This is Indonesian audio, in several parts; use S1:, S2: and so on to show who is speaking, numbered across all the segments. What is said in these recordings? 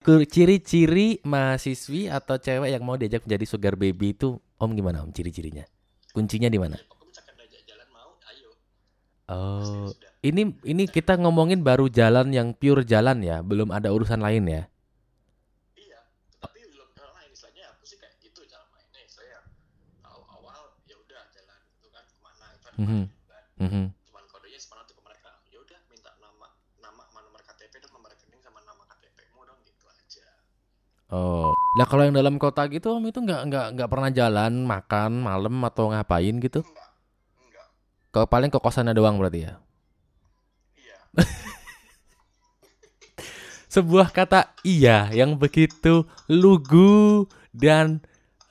S1: Ciri-ciri mahasiswi atau cewek yang mau diajak menjadi sugar baby itu Om gimana Om ciri-cirinya? Kuncinya di mana? Oh, ini ini kita ngomongin baru jalan yang pure jalan ya, belum ada urusan lain ya.
S2: iya tapi belum kenal lain istilahnya aku sih kayak gitu cara mainnya saya tahu awal ya udah jalan gitu kan ke mana kan
S1: Mhm.
S2: kan.
S1: Mhm.
S2: cuman kodenya sebenarnya tuh ke mereka ya udah minta nama nama mana nomor KTP dan nomor rekening sama nama KTP-mu dong gitu aja
S1: Oh, lah kalau yang dalam kota gitu Om itu nggak nggak nggak pernah jalan makan malam atau ngapain gitu?
S2: enggak enggak
S1: Ke paling ke kosannya doang berarti ya.
S2: iya
S1: Sebuah kata iya yang begitu lugu dan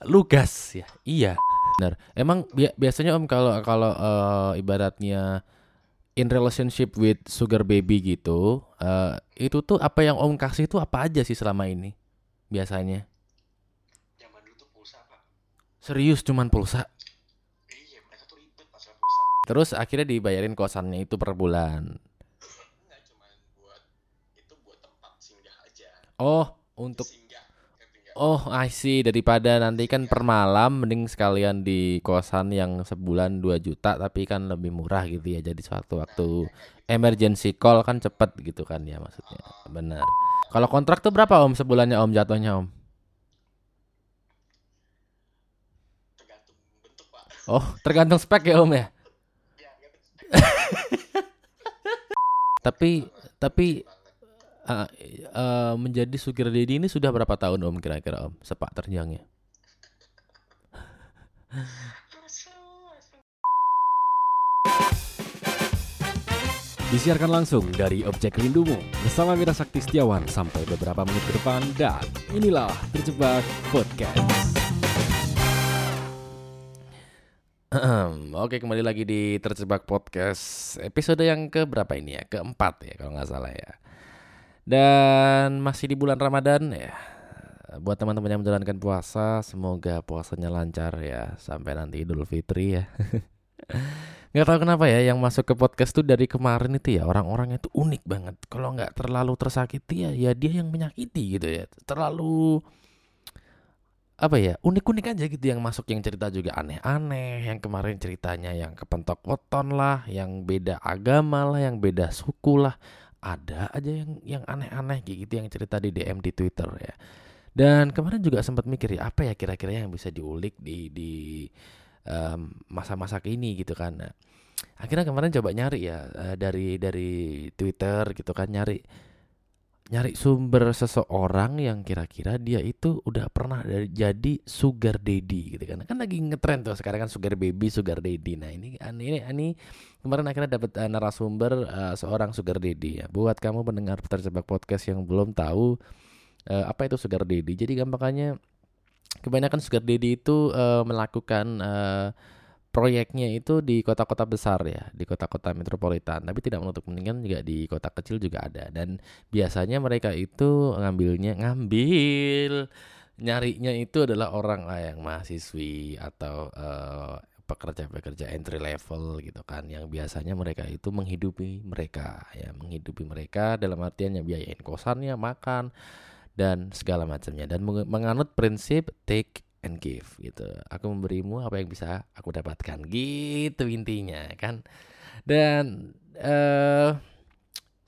S1: lugas ya. Iya. Benar. Emang bi- biasanya Om kalau kalau eh, ibaratnya in relationship with sugar baby gitu, eh, itu tuh apa yang Om kasih itu apa aja sih selama ini? Biasanya.
S2: zaman dulu tuh pulsa pak
S1: Serius cuman pulsa.
S2: iya mereka tuh ribet masalah pulsa
S1: Terus akhirnya dibayarin kosannya itu per bulan.
S2: enggak cuman buat itu buat tempat singgah aja
S1: Oh, untuk
S2: singgah?
S1: Oh, I see. Daripada nanti kan per malam mending sekalian di kosan yang sebulan 2 juta tapi kan lebih murah gitu ya. Jadi suatu waktu emergency call kan cepet gitu kan ya maksudnya. Benar. Kalau kontrak tuh berapa Om sebulannya Om jatuhnya Om?
S2: tergantung bentuk pak
S1: Oh, tergantung spek ya Om ya.
S2: ya ngerti
S1: Tapi tapi uh, uh, menjadi sugar daddy ini sudah berapa tahun Om kira-kira Om sepak terjangnya?
S3: Disiarkan langsung dari Objek Rindumu bersama Mira Sakti Setiawan sampai beberapa menit ke depan dan inilah Terjebak Podcast.
S1: Oke kembali lagi di Terjebak Podcast episode yang ke berapa ini ya? Keempat ya kalau nggak salah ya. Dan masih di bulan Ramadan ya. Buat teman-teman yang menjalankan puasa semoga puasanya lancar ya. Sampai nanti Idul Fitri ya nggak tahu kenapa ya yang masuk ke podcast tuh dari kemarin itu ya orang-orangnya tuh unik banget. Kalau nggak terlalu tersakiti ya ya dia yang menyakiti gitu ya. Terlalu apa ya unik-unik aja gitu yang masuk yang cerita juga aneh-aneh yang kemarin ceritanya yang kepentok weton lah yang beda agama lah yang beda suku lah. Ada aja yang yang aneh-aneh gitu yang cerita di DM di Twitter ya. Dan kemarin juga sempat mikir ya apa ya kira-kira yang bisa diulik di di em, masa-masa kini gitu kan. Nah, akhirnya kemarin coba nyari ya eh, dari dari Twitter gitu kan nyari nyari sumber seseorang yang kira-kira dia itu udah pernah dari, jadi sugar daddy gitu kan. Kan lagi ngetrend tuh sekarang kan sugar baby sugar daddy. Nah ini ini ini kemarin akhirnya dapat eh, narasumber eh, seorang sugar daddy ya. Buat kamu pendengar terjebak podcast yang belum tahu eh, apa itu sugar daddy? Jadi gampangannya kebanyakan sugar daddy itu eh, melakukan eh, proyeknya itu di kota-kota besar ya, di kota-kota metropolitan. Tapi tidak menutup kemungkinan juga di kota kecil juga ada. Dan biasanya mereka itu ngambilnya ngambil nyarinya itu adalah orang lah yang mahasiswi atau eh, pekerja-pekerja entry level gitu kan yang biasanya mereka itu menghidupi mereka ya menghidupi mereka dalam artian yang biayain kosannya makan dan segala macamnya dan meng- menganut prinsip take and give gitu. Aku memberimu apa yang bisa aku dapatkan gitu intinya kan. Dan eh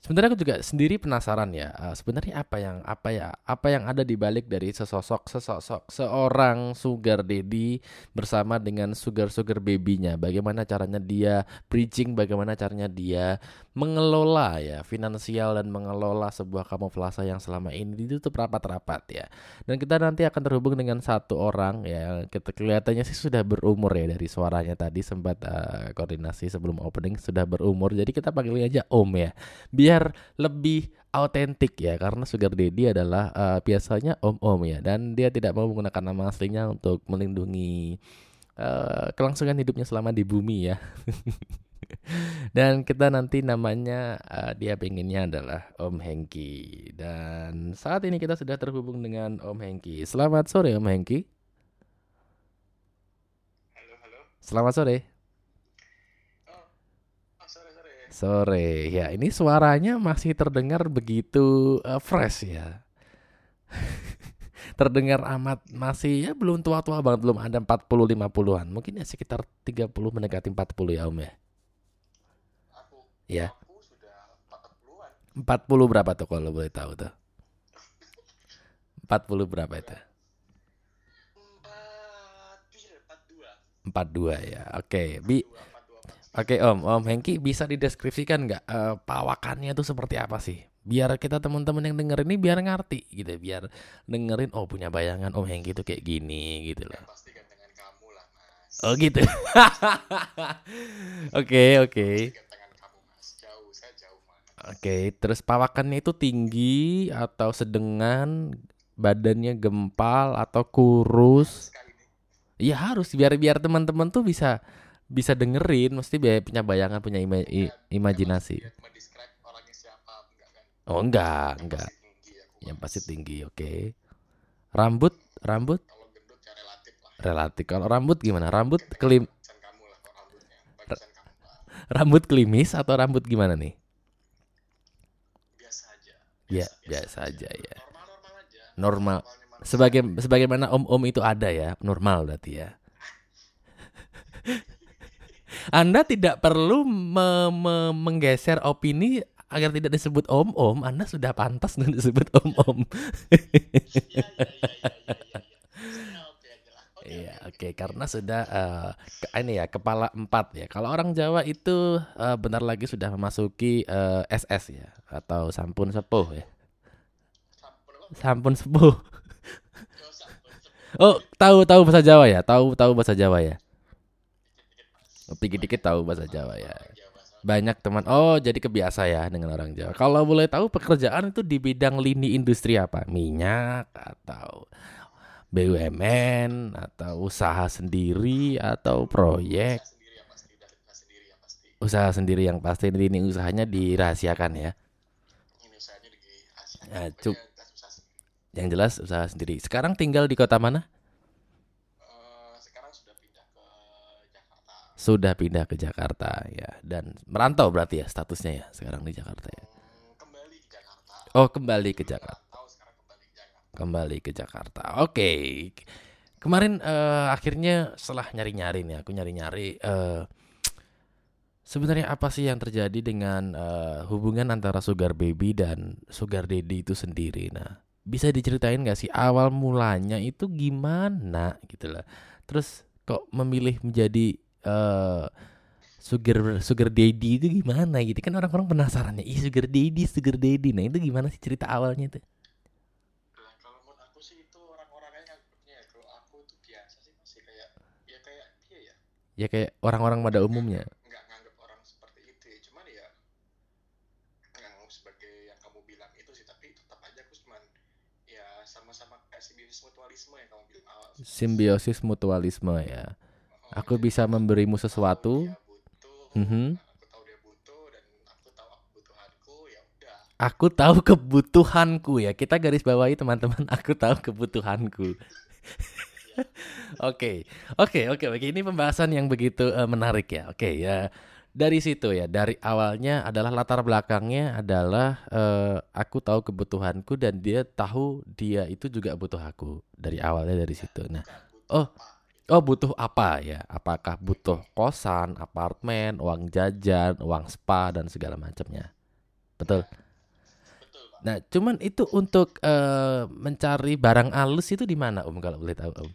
S1: sebenarnya aku juga sendiri penasaran ya. eh, sebenarnya apa yang apa ya apa yang ada di balik dari sesosok sesosok seorang sugar daddy bersama dengan sugar sugar babynya. Bagaimana caranya dia bridging, bagaimana caranya dia mengelola ya finansial dan mengelola sebuah kamuflase yang selama ini ditutup rapat-rapat ya. Dan kita nanti akan terhubung dengan satu orang ya kita kelihatannya sih sudah berumur ya dari suaranya tadi sempat eh, koordinasi sebelum opening sudah berumur. Jadi kita panggilnya aja Om ya. Biar lebih autentik ya karena Sugar Daddy adalah eh, biasanya om-om ya dan dia tidak mau menggunakan nama aslinya untuk melindungi eh, kelangsungan hidupnya selama di bumi ya. Dan kita nanti namanya eh, dia pengennya adalah Om Hengki. Dan saat ini kita sudah terhubung dengan Om Hengki. Selamat sore Om Hengki.
S2: halo halo
S1: Selamat sore.
S2: oh, oh sore sore
S1: Sore. Ya, ini suaranya masih terdengar begitu eh, fresh ya. terdengar amat masih ya belum tua-tua banget belum ada 40 50-an. Mungkin ya sekitar 30 mendekati 40 ya Om ya.
S2: 40-an.
S1: 40 berapa tuh kalau boleh tahu tuh? 40 berapa itu?
S2: Empat, iya, empat dua.
S1: 42 ya. Oke, Bi
S2: dua, empat.
S1: Oke Om, Om Hengki bisa dideskripsikan nggak eh, pawakannya itu seperti apa sih? Biar kita teman-teman yang denger ini biar ngerti gitu, biar dengerin oh punya bayangan Om Hengki itu kayak gini gitu loh.
S2: Ya, pasti gantengan kamu lah, mas.
S1: Oh gitu. Oke oke
S2: Pasti gantengan kamu, mas. Jauh, saya jauh, mas.
S1: Oke. Terus pawakannya itu tinggi atau sedengan, badannya gempal atau kurus? Iya harus biar biar teman-teman tuh bisa bisa dengerin, mesti biar punya bayangan, punya ima- i- imajinasi.
S2: Siapa, enggak kan?
S1: Oh enggak, enggak.
S2: Aku,
S1: Yang pasti tinggi, oke. Rambut, rambut
S2: gendut ya relatif.
S1: Kalau rambut gimana? Rambut kelim, rambut klimis atau rambut gimana nih? Ya, biasa aja ya. Normal.
S2: Normalnya manusia.
S1: Sebagai sebagaimana om-om itu ada ya, normal berarti ya. Anda tidak perlu me- me- menggeser opini agar tidak disebut om-om. Anda sudah pantas disebut om-om
S2: iya, iya, iya. Saya oke aja lah. Oke,
S1: Iya,
S2: oke,
S1: karena sudah ke- ini ya kepala empat ya. Kalau orang Jawa itu eh, bentar lagi sudah memasuki eh, SS ya atau sampun sepuh ya.
S2: Sampun
S1: sepuh. Oh, tahu tahu bahasa Jawa ya? Tahu tahu bahasa Jawa ya?
S2: Dikit-dikit,
S1: tahu bahasa Jawa ya. Banyak teman. Oh, jadi kebiasa ya dengan orang Jawa. Kalau boleh tahu pekerjaan itu di bidang lini industri apa? Minyak atau BUMN atau usaha sendiri atau proyek?
S2: Usaha sendiri yang pasti, udah usaha sendiri yang pasti.
S1: Usaha sendiri yang pasti lini usahanya dirahasiakan ya.
S2: Ini usahanya di Asia.
S1: Ya,
S2: Pokoknya
S1: cuk. Yang jelas usaha sendiri. Sekarang tinggal di kota mana?
S2: Eh, sekarang sudah pindah ke Jakarta.
S1: Sudah pindah ke Jakarta ya. Dan merantau berarti ya statusnya ya sekarang di Jakarta ya.
S2: Hmm, kembali ke Jakarta.
S1: Oh, kembali ke Jakarta.
S2: Kembali ke Jakarta.
S1: Oke. Kemarin eh, akhirnya setelah nyari-nyari nih, aku nyari-nyari eh, sebenarnya apa sih yang terjadi dengan eh, hubungan antara sugar baby dan sugar daddy itu sendiri. Nah, bisa diceritain nggak sih awal mulanya itu gimana gitu lah. Terus kok memilih menjadi eh, sugar sugar daddy itu gimana gitu kan orang-orang penasaran ya, sugar daddy, sugar daddy. Nah, itu gimana sih cerita awalnya tuh?
S2: Lah, kalau menurut aku sih itu orang-orangnya nganggapnya ya kalau aku itu biasa sih masih kayak ya kayak dia ya
S1: Ya kayak orang-orang pada umumnya.
S2: nggak nganggap orang seperti itu ya. cuman ya nganggap sebagai yang kamu bilang itu sih tapi tetap aja aku cuman ya sama-sama kayak simbiosis mutualisme yang kamu bilang awal
S1: Simbiosis mutualisme ya.
S2: Oh,
S1: Aku bisa memberimu sesuatu.
S2: butuh
S1: Mhm.
S2: aku tahu dia butuh dan aku tahu kebutuhanku ya udah
S1: Aku tahu kebutuhanku ya. Kita garis bawahi teman-teman. Aku tahu kebutuhanku. Oke, oke, oke, oke. Ini pembahasan yang begitu eh, menarik ya. Oke ya. Dari situ ya. Dari awalnya adalah latar belakangnya adalah eh, aku tahu kebutuhanku dan dia tahu dia itu juga butuh aku. Dari awalnya dari situ. Nah, Oh. Oh butuh apa ya? Apakah butuh kosan, apartemen, uang jajan, uang spa dan segala macamnya? Betul. Nah, cuman itu untuk eh, mencari barang halus itu di mana Om kalau boleh tahu Om?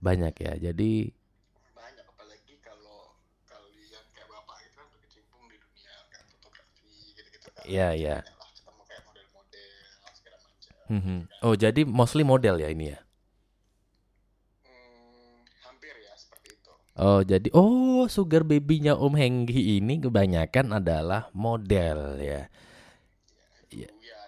S2: Banyak
S1: ya. Jadi
S2: banyak apalagi kalau kalian kayak bapak itu kan berkecimpung di dunia kayak fotografi gitu-gitu kan
S1: Iya, iya.
S2: Ketemu kayak model-model segala macam
S1: mhm. oh jadi mostly model ya ini ya.
S2: Hmm, hampir ya seperti itu
S1: Oh jadi oh sugar babynya Om Henggi ini kebanyakan adalah model ya. Iya.
S2: dulu ya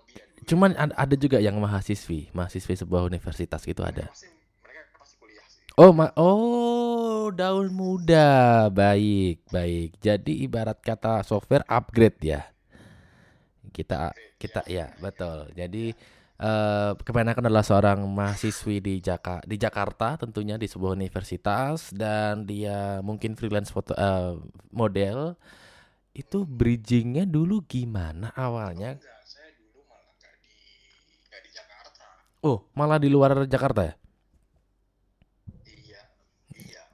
S2: lebih ya dulu
S1: Cuman ad- ada juga yang mahasiswi, mahasiswi sebuah universitas gitu ada.
S2: Pasti- mereka pasti kuliah sih
S1: Oh, ma oh, daun muda. Baik, baik. Jadi ibarat kata software upgrade ya. Kita kita ya, betul. Jadi eh kebanyakan adalah seorang mahasiswi di Jaka di Jakarta tentunya di sebuah universitas dan dia mungkin freelance foto eh, model. Itu bridgingnya dulu gimana awalnya?
S2: enggak saya dulu malah nggak di
S1: Oh, malah di luar Jakarta ya?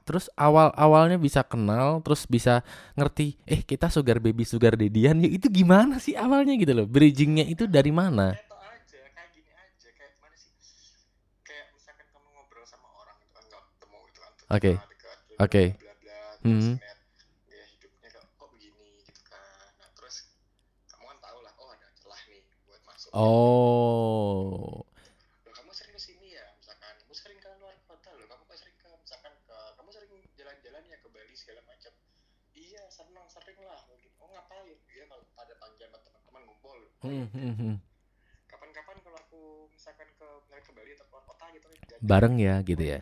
S1: Terus awal-awalnya bisa kenal, terus bisa ngerti, eh kita sugar baby sugar dedian ya itu gimana sih awalnya? Gitu loh. Bridgingnya itu dari mana?
S2: kayak tau aja kayak gini aja kayak mana sih kayak misalkan kamu ngobrol sama orang itu kan nggak ketemu gitu kan terus
S1: Oke.
S2: kenal dekat, bla,
S1: Oke.
S2: bla bla bla
S1: Hmm.
S2: terus lihat gaya hidupnya kok kok begini gitu kan nah terus kamu kan tahu lah oh ada celah nih buat masuk
S1: Oh.
S2: Loh, kamu sering ke sini ya misalkan kamu sering ke luar kota loh kamu kok sering ke misalkan ke kamu sering jalan-jalan ya ke Bali segala macam iya senang sering lah gitu oh ngapain iya kalau ada panggilan sama teman-teman ngumpul
S1: Hmm, hmm, hmm.
S2: kapan-kapan kalau aku misalkan ke misalkan ke Bali atau keluar kota gitu jalan-
S1: Bareng ya gitu ya.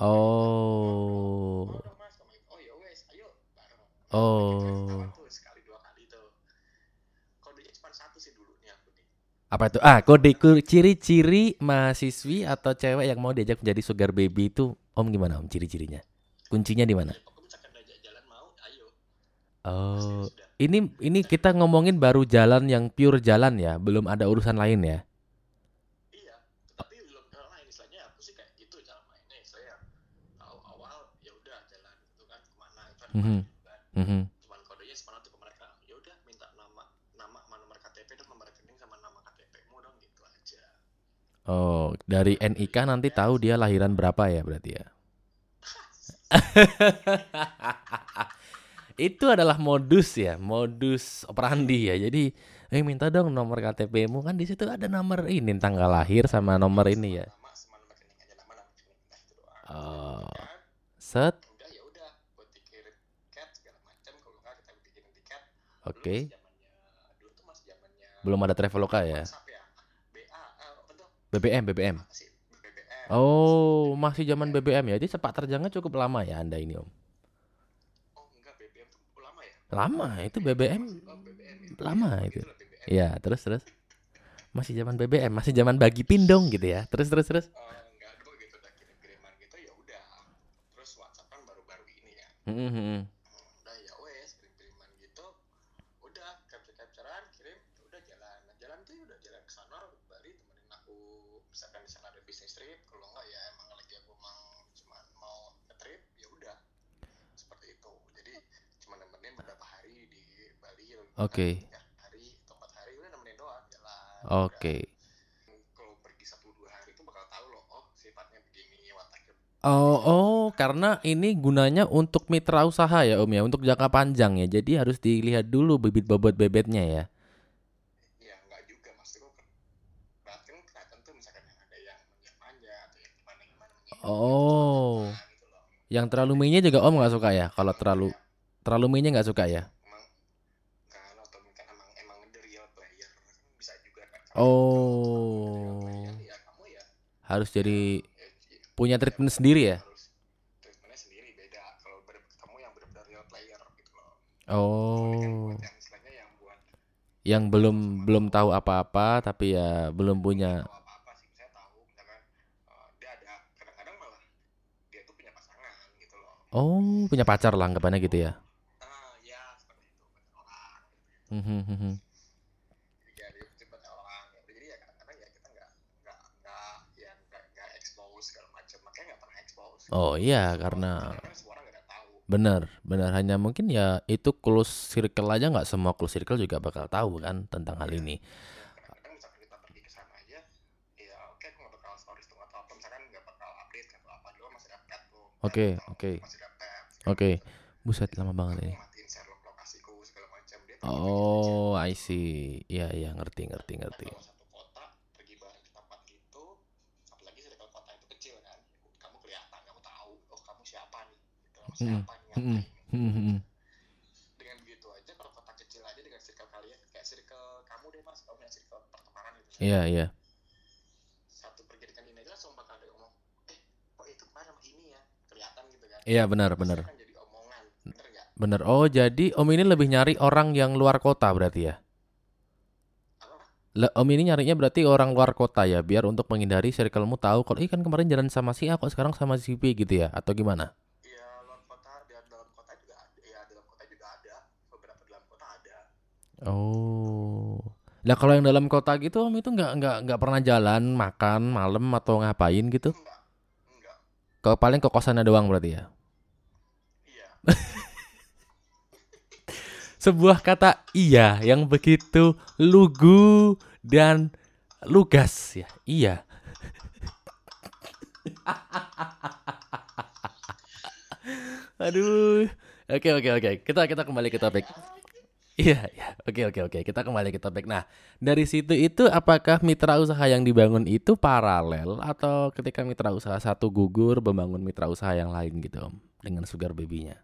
S1: Oh.
S2: Oh ya wes ayo bareng
S1: Oh.
S2: Ketahuan tuh sekali dua kali tuh kodenya cuma satu sih dulu nih aku nih
S1: Apa itu? Ah, kode ciri-ciri mahasiswi atau cewek yang mau diajak menjadi sugar baby itu Om gimana Om ciri-cirinya? Kuncinya di mana? Oh, ini ini kita ngomongin baru jalan yang pure jalan ya, belum ada urusan lain ya.
S2: Iya, tapi belum kenal lain istilahnya aku sih kayak gitu cara mainnya saya tahu awal ya udah jalan gitu kan ke mana itu kan
S1: ke
S2: mana gitu kan.
S1: Mhm.
S2: cuman kodenya sepanjang tuh ke mereka ya udah minta nama nama nomor KTP dan nomor rekening sama nama KTP-mu dong gitu aja
S1: Oh, dari NIK nanti tahu dia lahiran berapa ya berarti ya. Itu adalah modus ya, modus operandi ya. Jadi, eh minta dong nomor KTP-mu kan di situ ada nomor ini tanggal lahir sama nomor ini ya. Oh. Set, oke.
S2: zamannya
S1: Belum ada Traveloka ya. BBM, BBM Oh, masih zaman BBM ya. Jadi sepak terjangnya cukup lama ya Anda ini, Om.
S2: oh enggak BBM tuh lama ya
S1: itu BBM.
S2: ya
S1: Lama itu. Iya, terus terus. Masih zaman BBM, masih zaman bagi pin dong gitu ya. Terus terus terus.
S2: Oh, enggak dulu gitu udah kirim kiriman gitu ya udah terus WhatsApp kan baru-baru ini ya
S1: Hmm, hmm, hmm.
S2: Hmm, udah ya wes kirim kiriman gitu udah capture capturean kirim ya udah jalan nah, jalan tuh ya udah jalan ke sana ke Bali temenin aku misalkan di sana ada bisnis trip kalau enggak ya emang lagi aku emang cuma mau ke trip ya udah seperti itu jadi cuma nemenin beberapa hari di Bali
S1: Oke.
S2: tiga hari hari udah nemenin doang jalan
S1: Oke.
S2: Udah. kalau pergi satu dua hari itu bakal tahu loh oh sifatnya begini wataknya
S1: Oh, oh, karena ini gunanya untuk mitra usaha ya, Om ya, untuk jangka panjang ya. Jadi harus dilihat dulu bibit bobot bebetnya ya.
S2: enggak juga maksudku bahkan kelihatan tuh misalkan yang ada yang manja-manja atau yang gimana gimana
S1: Oh.
S2: gitu
S1: Yang terlalu minyak juga Om nggak suka ya? Kalau terlalu terlalu minyak nggak suka ya?
S2: emang kan atau mungkin emang emang the real player kan bisa juga kan
S1: Oh.
S2: Ya kamu ya,
S1: Harus jadi
S2: ya, ya,
S1: punya treatment sendiri ya?
S2: harus treatmentnya sendiri beda kalau bener ketemu yang benar-benar real player gitu loh kan
S1: Oh.
S2: buat yang istilahnya yang buat
S1: Yang belum belum tahu apa-apa tapi ya belum punya.
S2: tahu apa-apa sih saya tahu misalkan dia ada kadang-kadang malah dia tuh punya pasangan loh
S1: Oh, punya pacar lah anggapannya gitu ya.
S2: ah ya seperti itu orang
S1: Hmm, hmm, hmm, hmm.
S2: jadi ya dia banyak orang ya jadi ya kadang-kadang ya kita nggak nggak nggak ya nggak nggak expose segala macam makanya nggak pernah expose
S1: Oh iya, karena benar, benar hanya mungkin ya itu close circle aja nggak semua close circle juga bakal tahu kan tentang hal ini.
S2: Ya, oke
S1: Oke, oke. Buset lama banget ini. Oh, I see. Iya, iya, ngerti, ngerti, ngerti.
S2: kalau satu kota pergi bareng ke tempat itu apalagi circle kota itu kecil kan kamu kelihatan kamu tahu oh kamu siapa nih gitu siapa
S1: hmm, hmm.
S2: dengan begitu aja kalau kota kecil aja dengan circle kalian kayak circle kamu deh mas kamu punya circle pertemanan gitu
S1: Iya, iya.
S2: satu pergi dengan ini aja langsung bakal ada yang ngomong eh kok itu kemarin sama ini ya kelihatan gitu kan
S1: Iya, benar,
S2: Pasti
S1: benar.
S2: akan jadi omongan bener nggak
S1: Benar. Oh, jadi Om ini lebih nyari orang yang luar kota berarti ya? Lah, Om ini nyarinya berarti orang luar kota ya, biar untuk menghindari circlemu tahu kalau ih kan kemarin jalan sama si A kok sekarang sama si B gitu ya, atau gimana?
S2: ya luar kota di dalam kota juga ada ya dalam kota juga ada beberapa dalam kota ada
S1: Oh. Lah kalau yang dalam kota gitu om itu nggak nggak nggak pernah jalan makan malam atau ngapain gitu?
S2: enggak enggak
S1: Ke paling ke kosannya doang berarti ya.
S2: iya
S1: Sebuah kata iya yang begitu lugu dan lugas ya. Iya. Aduh. Oke oke oke. Kita kita kembali ke topik. Iya, iya. Oke, oke, oke. Kita kembali ke topik. Nah, dari situ itu apakah mitra usaha yang dibangun itu paralel atau ketika mitra usaha satu gugur membangun mitra usaha yang lain gitu, Om, dengan sugar baby-nya?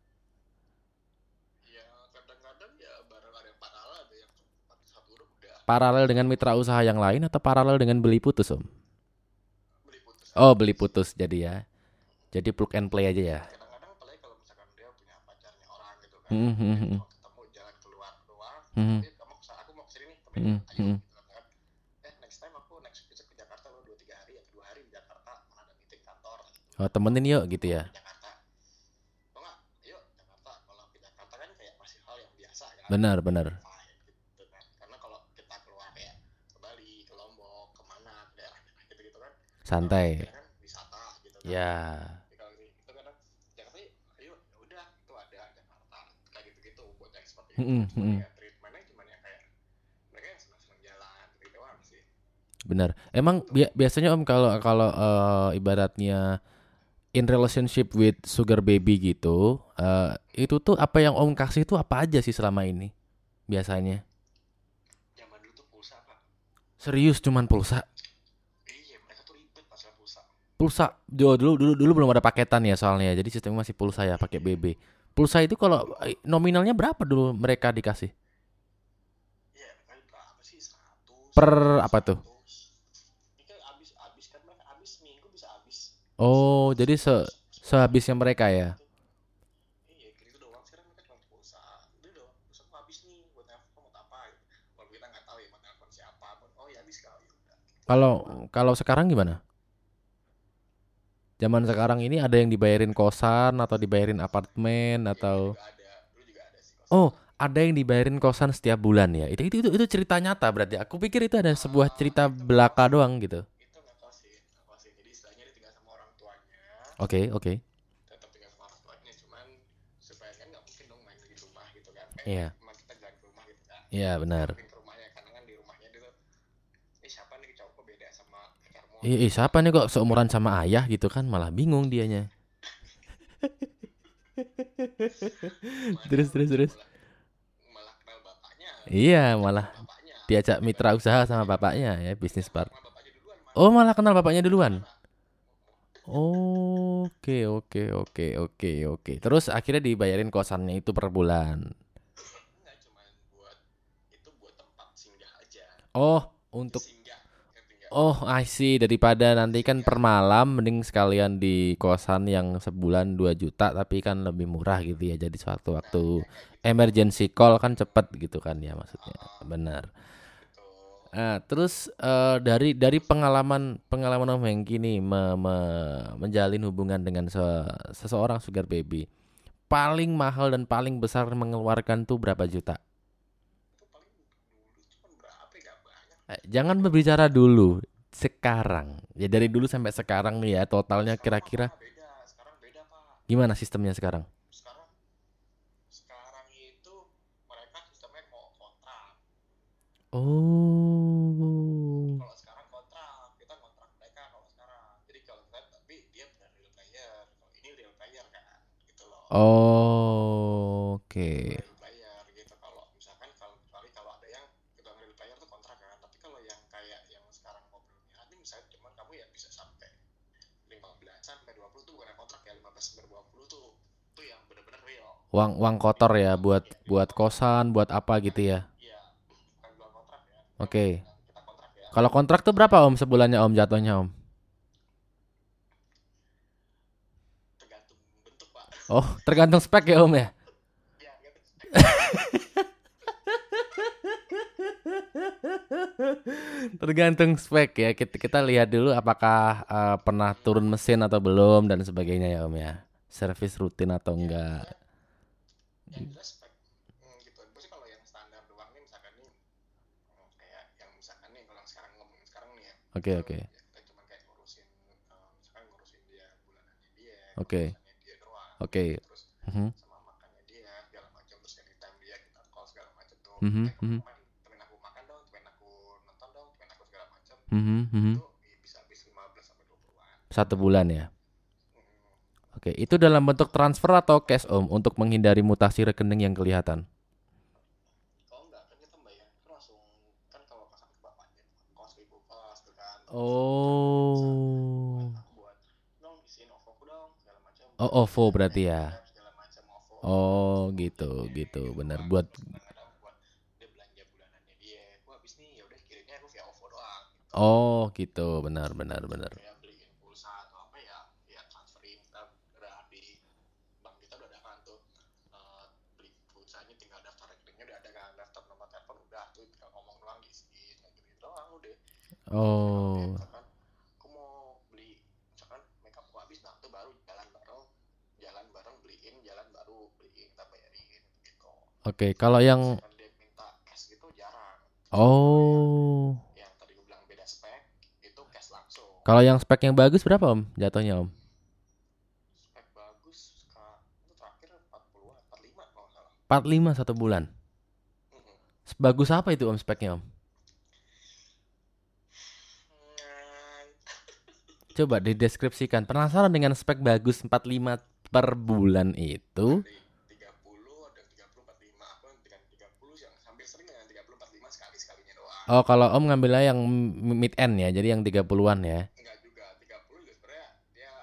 S2: ya kadang-kadang ya barang ada yang paralel ada yang satu satu udah
S1: Paralel dengan mitra usaha yang lain atau paralel dengan beli putus, Om?
S2: beli putus
S1: Oh, beli putus jadi ya. Jadi plug and play aja ya.
S2: kadang-kadang apalagi kalau misalkan dia punya pacarnya orang gitu kan
S1: Hmm, hmm, hmm.
S2: mau ketemu jalan keluar keluar
S1: Hmm.
S2: kamu ke sana aku mau ke sini nih
S1: Hmm,
S2: temenin ayo
S1: hmm.
S2: gitu kan eh next time aku next besok ke Jakarta lo dua tiga hari atau dua hari di Jakarta mana ada meeting kantor gitu.
S1: Oh, temenin yuk gitu ya.
S2: ke Jakarta oh enggak yuk Jakarta kalau ke Jakarta kan kayak masih hal yang biasa kan
S1: Benar, benar.
S2: Fine, gitu kan karena kalau kita keluar ya ke Bali ke Lombok ke mana ke daerah-daerah gitu-gitu kan
S1: Santai.
S2: kan wisata gitu kan
S1: Ya.
S2: Jadi kalau ini itu kadang Jakarta yuk, ayo ya udah itu ada Jakarta kayak gitu-gitu buat yang seperti itu.
S1: Mm-mm,
S2: Cuma
S1: mm-mm.
S2: ya treatmentnya cuma yang kayak mereka yang senang-senang jalan gitu doang sih.
S1: Benar. Emang bi- biasanya Om kalau kalau eh, ibaratnya in relationship with sugar baby gitu, eh, itu tuh apa yang Om kasih itu apa aja sih selama ini? Biasanya.
S2: Zaman dulu tuh pulsa pak.
S1: Serius cuman pulsa.
S2: Iya mereka tuh ribet masalah pulsa.
S1: Pulsa dulu dulu dulu, dulu belum ada paketan ya soalnya. Jadi sistemnya masih pulsa ya pakai BB. Pulsa itu kalau eh, nominalnya berapa dulu mereka dikasih?
S2: Iya.
S1: Per apa tuh?
S2: Ini kan abis abis kan mereka abis seminggu bisa abis.
S1: Oh, jadi se sehabisnya mereka ya.
S2: Iya gitu doang sekarang mereka cuma pulsa. Udah habis nih buat apa gitu. Kalau kita nggak tahu ya mau siapa. Oh ya habis kali udah.
S1: Kalau kalau sekarang gimana? Zaman sekarang ini ada yang dibayarin kosan atau dibayarin apartemen atau
S2: ada sih.
S1: Oh, ada yang dibayarin kosan setiap bulan ya. Itu itu itu, itu cerita nyata berarti. Aku pikir itu ada sebuah cerita belaka doang gitu.
S2: itu nggak tahu sih nggak tahu sih jadi istilahnya dia tinggal sama orang
S1: Oke, oke.
S2: tetap tinggal sama orang tuanya cuman supaya kan nggak mungkin dong main di rumah gitu kan eh,
S1: Iya.
S2: emang kita jalan ke rumah gitu kan
S1: Iya, benar.
S2: Main ke rumahnya karena kan di rumahnya dia tuh eh siapa nih cowok kok beda sama pacarmu
S1: Ih, ih, siapa nih kok seumuran sama ayah gitu kan malah bingung dianya. Terus, terus, terus.
S2: malah, malah kenal bapaknya
S1: Iya, malah
S2: bapaknya
S1: diajak mitra usaha sama bapaknya ya, bisnis part. Oh, malah kenal bapaknya duluan. Oke, oke, oke, oke, oke. Terus akhirnya dibayarin kosannya itu per bulan.
S2: enggak cuman buat itu buat tempat singgah aja
S1: Oh, untuk
S2: singgah
S1: Oh, I see. Daripada nanti kan per malam mending sekalian di kosan yang sebulan 2 juta tapi kan lebih murah gitu ya. Jadi suatu waktu emergency call kan cepet gitu kan ya maksudnya. Benar. Nah, terus eh, dari dari pengalaman pengalaman Om Hengki nih me- me- menjalin hubungan dengan se- seseorang sugar baby. Paling mahal dan paling besar mengeluarkan tuh berapa juta? Eh, jangan berbicara dulu, sekarang. Ya dari dulu sampai sekarang nih ya totalnya kira-kira gimana sistemnya sekarang
S2: sekarang itu mereka sistemnya mau kontrak
S1: Oh.
S2: kalau sekarang kontrak kita kontrak mereka kalau sekarang. Jadi kalau kita tapi dia benar real player. Kalau ini real player kan gitu loh.
S1: Oh, Oke.
S2: real player gitu. Kalau misalkan kalau kecuali kalau ada yang kita real player tuh kontrak kan. Tapi kalau yang kayak yang sekarang ngobrolnya nanti misalnya cuman kamu ya bisa sampai 15 sampai 20 tuh bukan yang kontrak ya 15 sampai 20 tuh tuh yang benar-benar real.
S1: Uang uang kotor ya buat buat kosan, buat apa gitu ya. Oke.
S2: ya
S1: Kalau kontrak tuh berapa Om sebulannya Om jatuhnya Om?
S2: tergantung bentuk pak
S1: Oh, tergantung spek ya Om ya.
S2: ya
S1: Tergantung spek ya. Kita, kita lihat dulu apakah eh, pernah turun mesin atau belum dan sebagainya ya Om ya. Servis rutin atau enggak.
S2: kalau yang standar doang nih misalkan nih hmm, kayak
S1: Oke, oke.
S2: Ya, kita cuma kayak ngurusin eh, misalkan ngurusin
S1: Oke.
S2: doang
S1: Oke.
S2: terus
S1: Mhm.
S2: sama makannya dia segala macam terus anytime dia kita call segala macam tuh
S1: Mhm,
S2: eh kamu
S1: mhm.
S2: main temen aku makan dong temen aku nonton dong temen aku segala macam
S1: Mhm, mhm.
S2: itu bisa habis 15 sampai 20-an
S1: Satu bulan ya.
S2: Hmm.
S1: Oke, itu dalam bentuk transfer atau cash om untuk menghindari mutasi rekening yang kelihatan.
S2: kalau enggak kan kita bayar kan langsung kan kalau pas sampai bapaknya kos ibu kos tuh kan
S1: Oh.
S2: aku buat dong isiin OVO ku dong segala macam
S1: Oh, OVO berarti ya. Oh, gitu, gitu. Benar buat. Oh, gitu. Benar, benar, benar. okay. Kalau yang
S2: gitu
S1: Oh.
S2: Yang tadi gue bilang beda spek itu cash langsung.
S1: Kalau yang spek yang bagus berapa Om jatuhnya Om?
S2: Spek bagus itu terakhir 40 45 kalau salah.
S1: 45 satu bulan.
S2: Mm -hmm.
S1: Bagus apa itu Om speknya Om? Coba dideskripsikan. Penasaran dengan spek bagus 45 per bulan itu?
S2: 45
S1: Oh, kalau om ngambilnya yang mid end ya, jadi yang 30-an ya.
S2: enggak juga 30 juga sebenarnya dia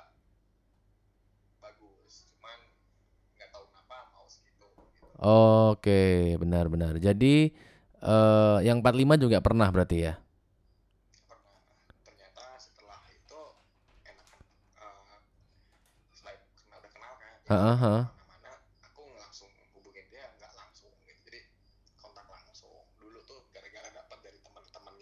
S2: bagus cuman nggak tahu kenapa mau segitu gitu.
S1: Oke, benar-benar. Jadi eh yang 45 juga pernah berarti ya?
S2: pernah ternyata setelah itu enakan eh setelah kenal udah kenal kan
S1: Heeh, heeh.
S2: mana aku langsung hubungin dia nggak langsung gitu jadi kontak langsung dulu tuh gara-gara dapat dari teman-teman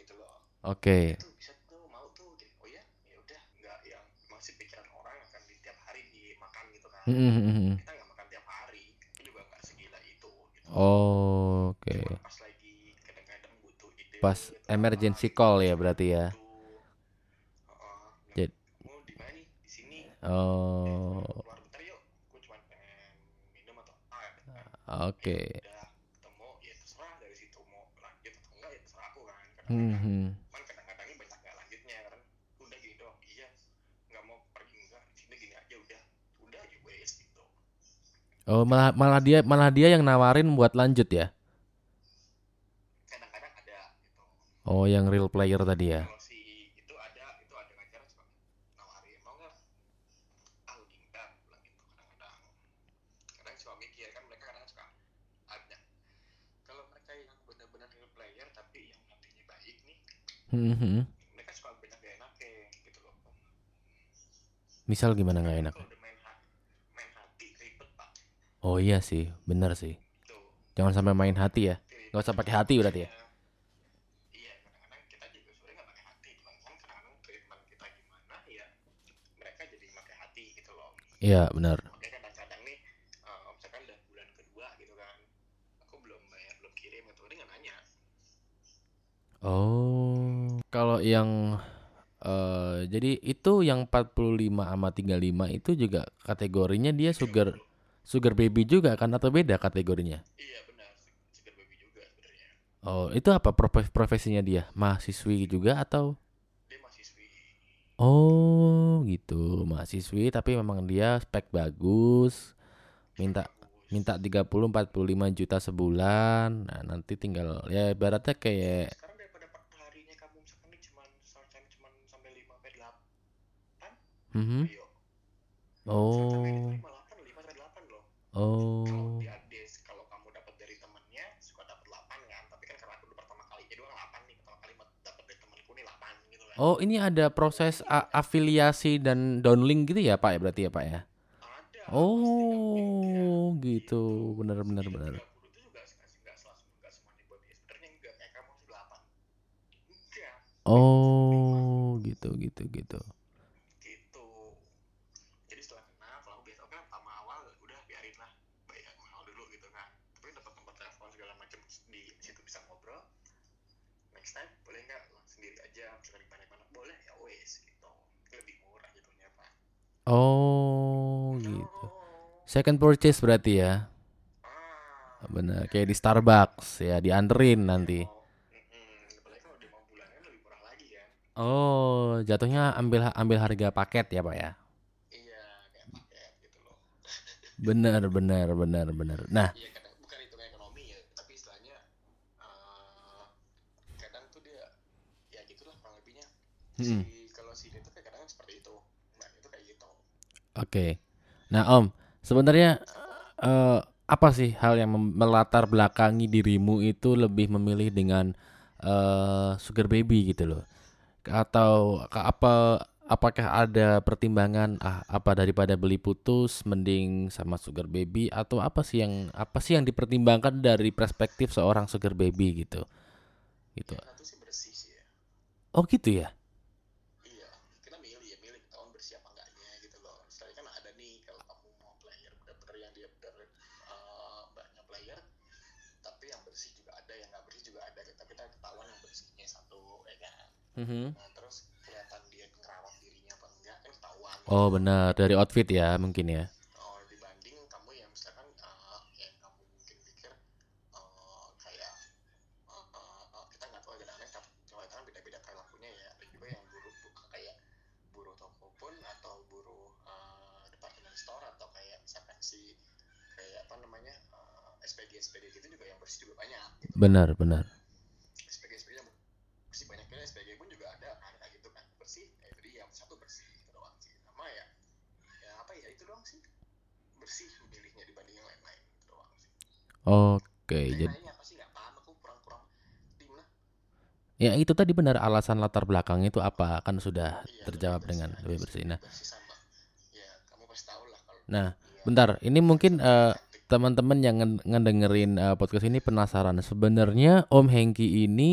S2: gitu
S1: Oke.
S2: tuh bisa tuh mau tuh gitu oh ya ya udah nggak yang masih pikiran orang akan di tiap hari dimakan gitu kan
S1: Mm, mm, mm, mm.
S2: kita nggak makan tiap hari itu juga nggak segila itu gitu
S1: Oke.
S2: Cuma pas lagi kadang-kadang butuh ide
S1: Pas
S2: gitu,
S1: emergency
S2: apa,
S1: call ya
S2: gitu,
S1: berarti ya.
S2: butuh. Heeh,
S1: Jad-
S2: mau di mana nih di sini
S1: Oh,
S2: keluar bentar yuk gue cuma pengen minum atau apa gitu kan.
S1: oke.
S2: udah ketemu ya terserah dari situ mau lanjut atau enggak ya terserah aku kan
S1: Hmm,
S2: kadang-kadang
S1: hmm.
S2: cuman kadang-kadangnya banyak nggak lanjutnya kan udah gini doang iya nggak mau pergi enggak di sini gini aja udah gitu
S1: Oh, malah malah dia malah dia yang nawarin buat lanjut ya.
S2: kadang-kadang ada gitu
S1: Oh, yang real player tadi ya.
S2: kalau si itu ada itu ada ngajar suka nawarin mau nggak ah udah enggak bilang gitu kadang-kadang kadang suka mikir kan mereka kadang suka ada kalau mereka yang benar-benar real player tapi yang hatinya baik nih
S1: Hmm, hmm.
S2: mereka suka banyak gak enaknya gitu loh
S1: Misal gimana nggak enak?
S2: kalau udah main hati main hati ribet pak
S1: Oh iya sih, benar sih.
S2: tuh
S1: Jangan sampai main hati ya. Nggak usah pakai hati berarti ya.
S2: iya kadang-kadang kita juga sebenarnya pakai hati cuman kan kadang-kadang treatment kita gimana ya mereka jadi pakai hati gitu loh
S1: Iya, benar.
S2: makanya kadang-kadang nih eh, misalkan udah bulan kedua gitu kan aku belum bayar belum kirim gitu dia nanya
S1: Oh, kalau yang eh jadi itu yang 45 sama 35 itu juga kategorinya dia sugar sugar baby juga kan atau beda kategorinya?
S2: iya benar sugar baby juga sebenarnya
S1: Oh, itu apa profe- profesinya dia? Mahasiswi juga atau?
S2: dia mahasiswi
S1: Oh, gitu. Mahasiswi tapi memang dia spek bagus. Minta minta 30 45 juta sebulan. Nah, nanti tinggal ya ibaratnya kayak
S2: sekarang daripada harinya kamu misalkan searching cuman sampai 5 sampai 8
S1: Mhm.
S2: ayo
S1: Oh. Oh.
S2: kalau dia kalau kamu dapat dari temennya suka dapat 8 kan? Tapi kan karena aku pertama kali jadi doang 8 nih. Pertama kali dapat dari temanku nih 8 gitu kan.
S1: Oh, ini ada proses a- afiliasi dan downlink gitu ya, Pak ya berarti ya, Pak ya?
S2: ada
S1: Oh, gitu. Benar benar benar.
S2: 30 itu juga nggak nggak selalu nggak semuanya buat dia sebenarnya enggak kayak kamu harus 8 enggak
S1: Oh, gitu gitu gitu.
S2: gitu jadi setelah kenal kalau aku biasa kan pertama awal udah biarin lah bayar gitu kan tapi dapat tempat telepon segala macam di situ bisa ngobrol next time boleh nggak sendiri aja misalkan di mana mana boleh gratis gitu lebih murah jatuhnya pak
S1: Oh, gitu.
S2: Oh.
S1: Second purchase berarti ya.
S2: Ah,
S1: Bener, kayak di Starbucks ya, dianterin nanti.
S2: oh, lagi kan
S1: Oh, jatuhnya ambil ambil harga paket ya, Pak ya.
S2: iya kayak paket gitu loh
S1: Bener, bener, bener, bener. Nah,
S2: iya kadang bukan hitungan ekonomi ya tapi istilahnya eh, kadang tuh dia ya gitulah kurang lebihnya si kalau si dia tuh kayak kadang seperti itu nah itu kayak gitu
S1: oke. Nah, Om, sebenarnya eh, apa sih hal yang melatar belakangi dirimu itu lebih memilih dengan eh, sugar baby gitu loh? Atau ke- apa apakah ada pertimbangan ah apa daripada beli putus mending sama sugar baby atau apa sih yang apa sih yang dipertimbangkan dari perspektif seorang sugar baby gitu? Gitu.
S2: satu sih bersih sih ya
S1: Oh, gitu ya.
S2: iya kita milih ya milih tahun bersih apa enggaknya gitu loh istilahnya kan ada nih kalau kamu mau player bener-bener yang dia bener eh, banyak player tapi yang bersih juga ada yang nggak bersih juga ada tapi kita ketahuan yang bersihnya satu ya kan
S1: Mhm.
S2: nah terus kelihatan dia ngerawat dirinya apa enggak kan ketahuan
S1: Oh, benar dari outfit ya mungkin ya.
S2: Oh, dibanding kamu yang misalkan uh, yang kamu mungkin pikir uh, kayak uh, uh, kita nggak tahu kadang-kadang kan kadang beda-beda perilakunya ya ada juga yang buruh bu- kayak buruh toko pun atau buruh uh, department store atau kayak misalkan si kayak apa namanya uh, SPG SPG gitu juga yang bersih juga banyak gitu.
S1: Benar, benar.
S2: SPG SPG yang bersih banyak juga SPG pun juga ada kan kayak gitu kan bersih ya itu dia yang satu bersih itu doang sih sama ya ya apa ya itu doang sih bersih milihnya dibanding yang lain-lain itu doang sih
S1: Oke,
S2: Kayak
S1: jadi
S2: lainnya apa sih nggak paham aku kurang-kurang tim lah.
S1: Ya itu tadi benar alasan latar belakangnya itu apa? Kan sudah
S2: Iya,
S1: terjawab
S2: lebih
S1: dengan
S2: bersih
S1: lebih bersih.
S2: sih,
S1: Nah,
S2: bersih ya kamu pasti tahu lah kalau
S1: Nah,
S2: dia
S1: bentar, ini mungkin
S2: cantik.
S1: teman-teman yang ngedengerin eh, podcast ini penasaran. Sebenarnya Om Hengki ini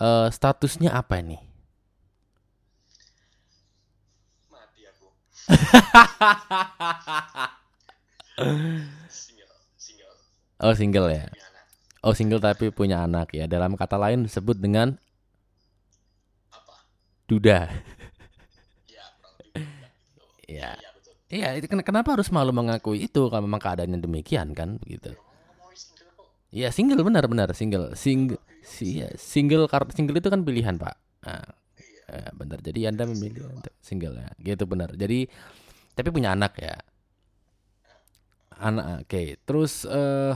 S1: eh, statusnya apa nih?
S2: mati aku
S1: Oh single ya. Oh single tapi punya anak ya. Dalam kata lain disebut dengan
S2: apa
S1: duda.
S2: ya gitu
S1: Iya.
S2: iya betul
S1: Iya, itu ken- kenapa harus malu mengakui itu kalau memang keadaannya demikian kan begitu.
S2: kok
S1: Iya single benar-benar single single si ya, single kartu single itu kan pilihan pak. Nah,
S2: iya
S1: eh, benar. Jadi anda memilih untuk single ya, gitu benar. Jadi tapi punya anak ya. Anak, oke. Terus eh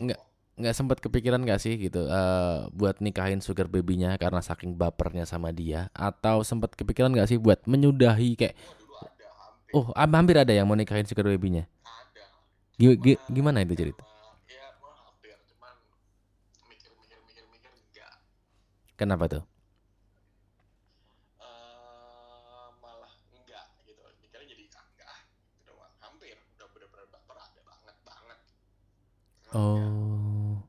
S1: nggak nggak sempat kepikiran nggak sih gitu eh buat nikahin sugar babynya karena saking bapernya sama dia atau sempat kepikiran nggak sih buat menyudahi kayak
S2: oh ada hampir
S1: oh am- hampir ada yang mau nikahin sugar babynya.
S2: ada
S1: gi- gimana itu cerita?
S2: Cuma, ya mau hampir cuman mikir mikir mikir mikir enggak
S1: Kenapa tuh?
S2: Eh, malah enggak gitu mikirnya jadi ah, enggak ah itu doang hampir udah bener-bener baper ada banget banget Cuman enggak.
S1: Oh,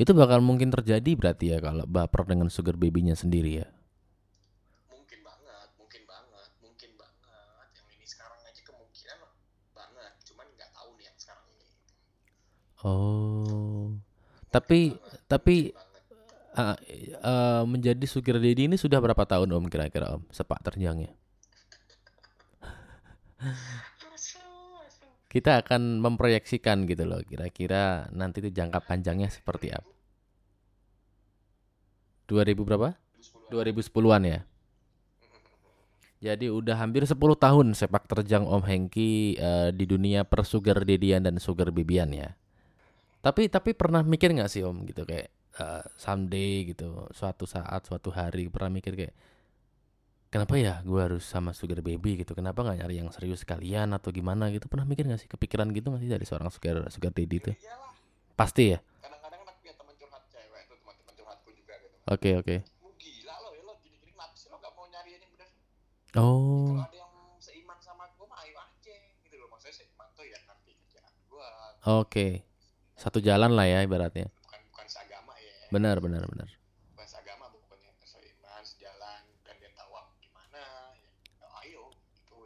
S1: itu bakal mungkin terjadi berarti ya kalau baper dengan sugar babynya sendiri ya.
S2: mungkin banget mungkin banget mungkin banget. Yang ini sekarang aja kemungkinan banget cuman nggak tahu nih yang sekarang ini.
S1: Oh, tapi tapi
S2: banget.
S1: uh, uh, menjadi sugar daddy ini sudah berapa tahun om kira-kira om sepak terjangnya? Kita akan memproyeksikan gitu loh kira-kira nanti itu jangka panjangnya seperti apa? 2000 berapa?
S2: 2010
S1: 2010-an ya. Jadi udah hampir 10 tahun sepak terjang Om Hengki eh, di dunia per sugar dedian dan sugar bibian ya. Tapi tapi pernah mikir nggak sih Om gitu kayak eh, someday gitu, suatu saat, suatu hari pernah mikir kayak kenapa ya gue harus sama sugar baby gitu? Kenapa nggak nyari yang serius sekalian atau gimana gitu? Pernah mikir nggak sih kepikiran gitu nggak sih dari seorang sugar sugar daddy itu?
S2: iyalah
S1: Pasti ya.
S2: kadang-kadang aku punya teman curhat cewek tuh teman-teman curhatku juga gitu
S1: Oke oke.
S2: lu gila lo ya lo gini-gini kenapa sih lo gak mau nyari yang bener
S1: Oh
S2: kalau ada yang seiman sama gue mah ayo aja gitu loh maksudnya seiman tuh ya ngerti kerjaan gue
S1: oke. Satu jalan lah ya ibaratnya.
S2: bukan bukan seagama ya
S1: Benar benar benar.
S2: bukan seagama bukannya seiman sejalan dan dia tahu aku gimana ya ayo gitu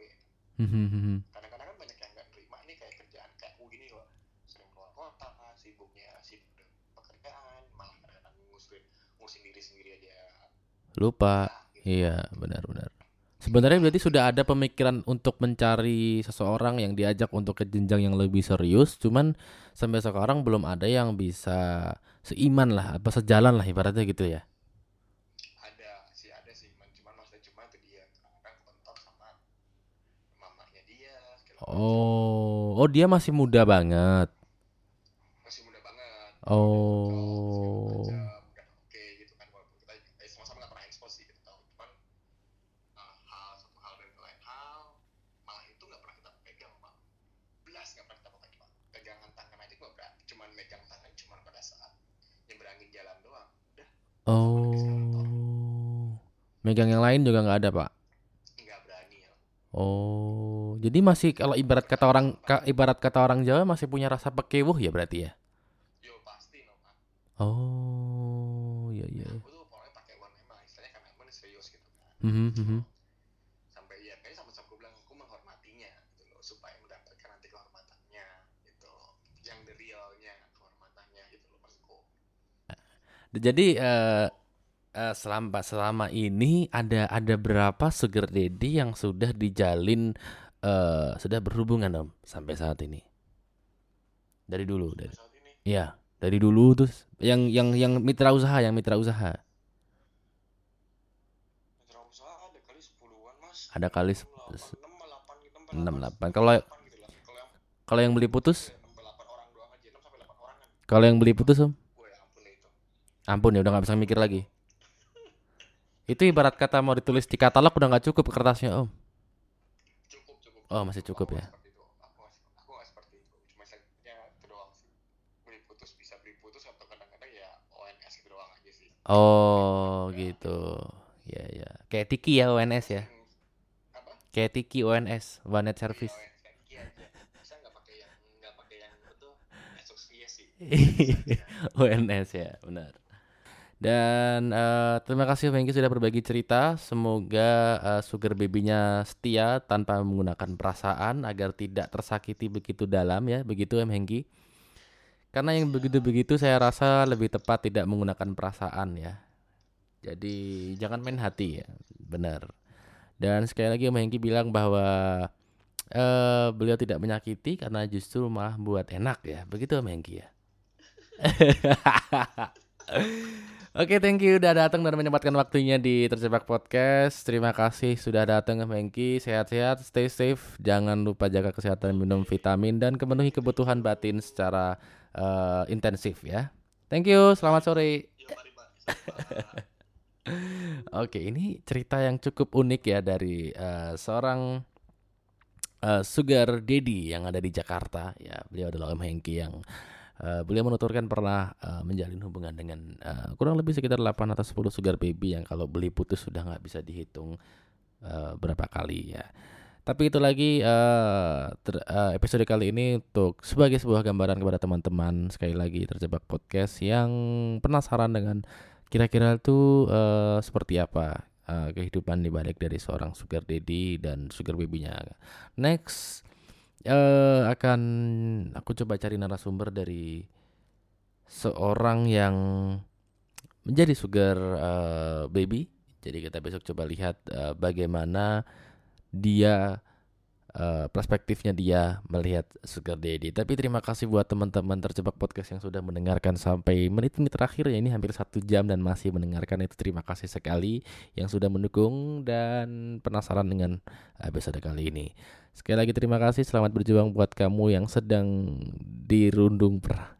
S2: ya
S1: Hmm,
S2: kadang-kadang kan banyak yang nggak terima nih kayak kerjaan kayak aku gini loh sering keluar kota sibuknya sibuk dengan pekerjaan malah kadang-kadang ngurusin ngurusin diri sendiri aja
S1: Lupa.
S2: ya, gitu.
S1: Iya, benar-benar. Sebenarnya berarti sudah ada pemikiran untuk mencari seseorang yang diajak untuk ke jenjang yang lebih serius, cuman sampai sekarang belum ada yang bisa seiman lah, apa sejalan lah ibaratnya gitu ya.
S2: ada sih ada sih cuman maksudnya cuma itu dia kadang-kadang kebentok sama mamanya dia.
S1: Oh, oh dia masih muda banget.
S2: masih muda banget
S1: Oh. Oh. Megang yang lain juga nggak ada, Pak. Oh, jadi masih kalau ibarat kata orang ibarat kata orang Jawa masih punya rasa pekewuh ya berarti ya?
S2: yo pasti no pak
S1: Oh, iya iya.
S2: aku tuh pokoknya pakai emang istilahnya karena emang serius gitu kan
S1: Mhm, mhm.
S2: sampai ya sama-sama gue bilang aku menghormatinya gitu loh supaya mendapatkan nanti kehormatannya gitu loh yang the realnya kehormatannya gitu loh maksudku
S1: Jadi eh eh, selama selama ini ada ada berapa sugar daddy yang sudah dijalin eh sudah berhubungan Om sampai saat ini? Dari dulu dari
S2: saat ini
S1: Iya, dari dulu terus yang yang yang mitra usaha, yang mitra usaha.
S2: mitra usaha ada kali sepuluhan mas
S1: Ada kali
S2: enam delapan gitu
S1: delapan. Kalau
S2: gitu kalau yang
S1: kalau yang beli putus,
S2: orang kan
S1: kalau yang beli putus Om,
S2: ya ampun
S1: ya udah nggak bisa mikir lagi. Itu ibarat kata mau ditulis di katalog udah nggak cukup kertasnya Om.
S2: cukup cukup
S1: Oh, masih cukup
S2: Aku
S1: ya.
S2: seperti itu. aku aku seperti itu cuma itu doang sih beli putus bisa beli putus atau kadang-kadang ya ONS gitu doang aja sih
S1: Oh gitu, ya ya. Kayak Tiki ya ONS ya.
S2: Apa
S1: Kayak Tiki ONS, One Service.
S2: Iya, itu SOCS sih.
S1: ONS ya, benar. Dan eh, terima kasih Mengki sudah berbagi cerita. Semoga eh, sugar baby-nya setia tanpa menggunakan perasaan agar tidak tersakiti begitu dalam ya, begitu Em Hengki. Karena yang begitu-begitu saya rasa lebih tepat tidak menggunakan perasaan ya. Jadi jangan main hati ya, benar. Dan sekali lagi Om Hengki bilang bahwa eh beliau tidak menyakiti karena justru malah buat enak ya. Begitu Om Hengki ya. Oke, thank you udah datang dan menyempatkan waktunya di Terjebak Podcast. Terima kasih sudah datang ke Mengki. Sehat-sehat, stay safe. Jangan lupa jaga kesehatan, minum vitamin dan memenuhi kebutuhan batin secara eh, intensif ya. Thank you, selamat sore.
S2: Sabar.
S1: Oke, ini cerita yang cukup unik ya dari eh, seorang eh, sugar daddy yang ada di Jakarta. Ya, beliau adalah Om Hengki yang eh, beliau menuturkan pernah eh, menjalin hubungan dengan eh, kurang lebih sekitar 8 atau 10 sugar baby yang kalau beli putus sudah nggak bisa dihitung eh, berapa kali ya. Tapi itu lagi eh, ter- eh, episode kali ini untuk sebagai sebuah gambaran kepada teman-teman sekali lagi terjebak podcast yang penasaran dengan kira-kira tuh eh, seperti apa eh, kehidupan di balik dari seorang sugar daddy dan sugar baby-nya. Next eh akan aku coba cari narasumber dari seorang yang menjadi sugar eh, baby. Jadi kita besok coba lihat eh, bagaimana dia eh, perspektifnya dia melihat sugar daddy. Tapi terima kasih buat teman-teman terjebak podcast yang sudah mendengarkan sampai menit-menit terakhir ya ini hampir satu jam dan masih mendengarkan itu terima kasih sekali yang sudah mendukung dan penasaran dengan episode kali ini. Sekali lagi terima kasih selamat berjuang buat kamu yang sedang dirundung perang.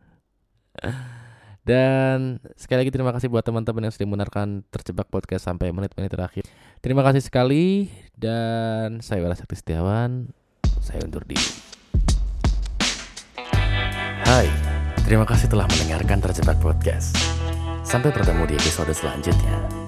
S1: Dan sekali lagi terima kasih buat teman-teman yang sudah mendengarkan terjebak podcast sampai menit-menit terakhir. Terima kasih sekali dan saya Wala Sakti Setiawan. Saya undur diri. Hai, terima kasih telah mendengarkan terjebak podcast. Sampai bertemu di episode selanjutnya.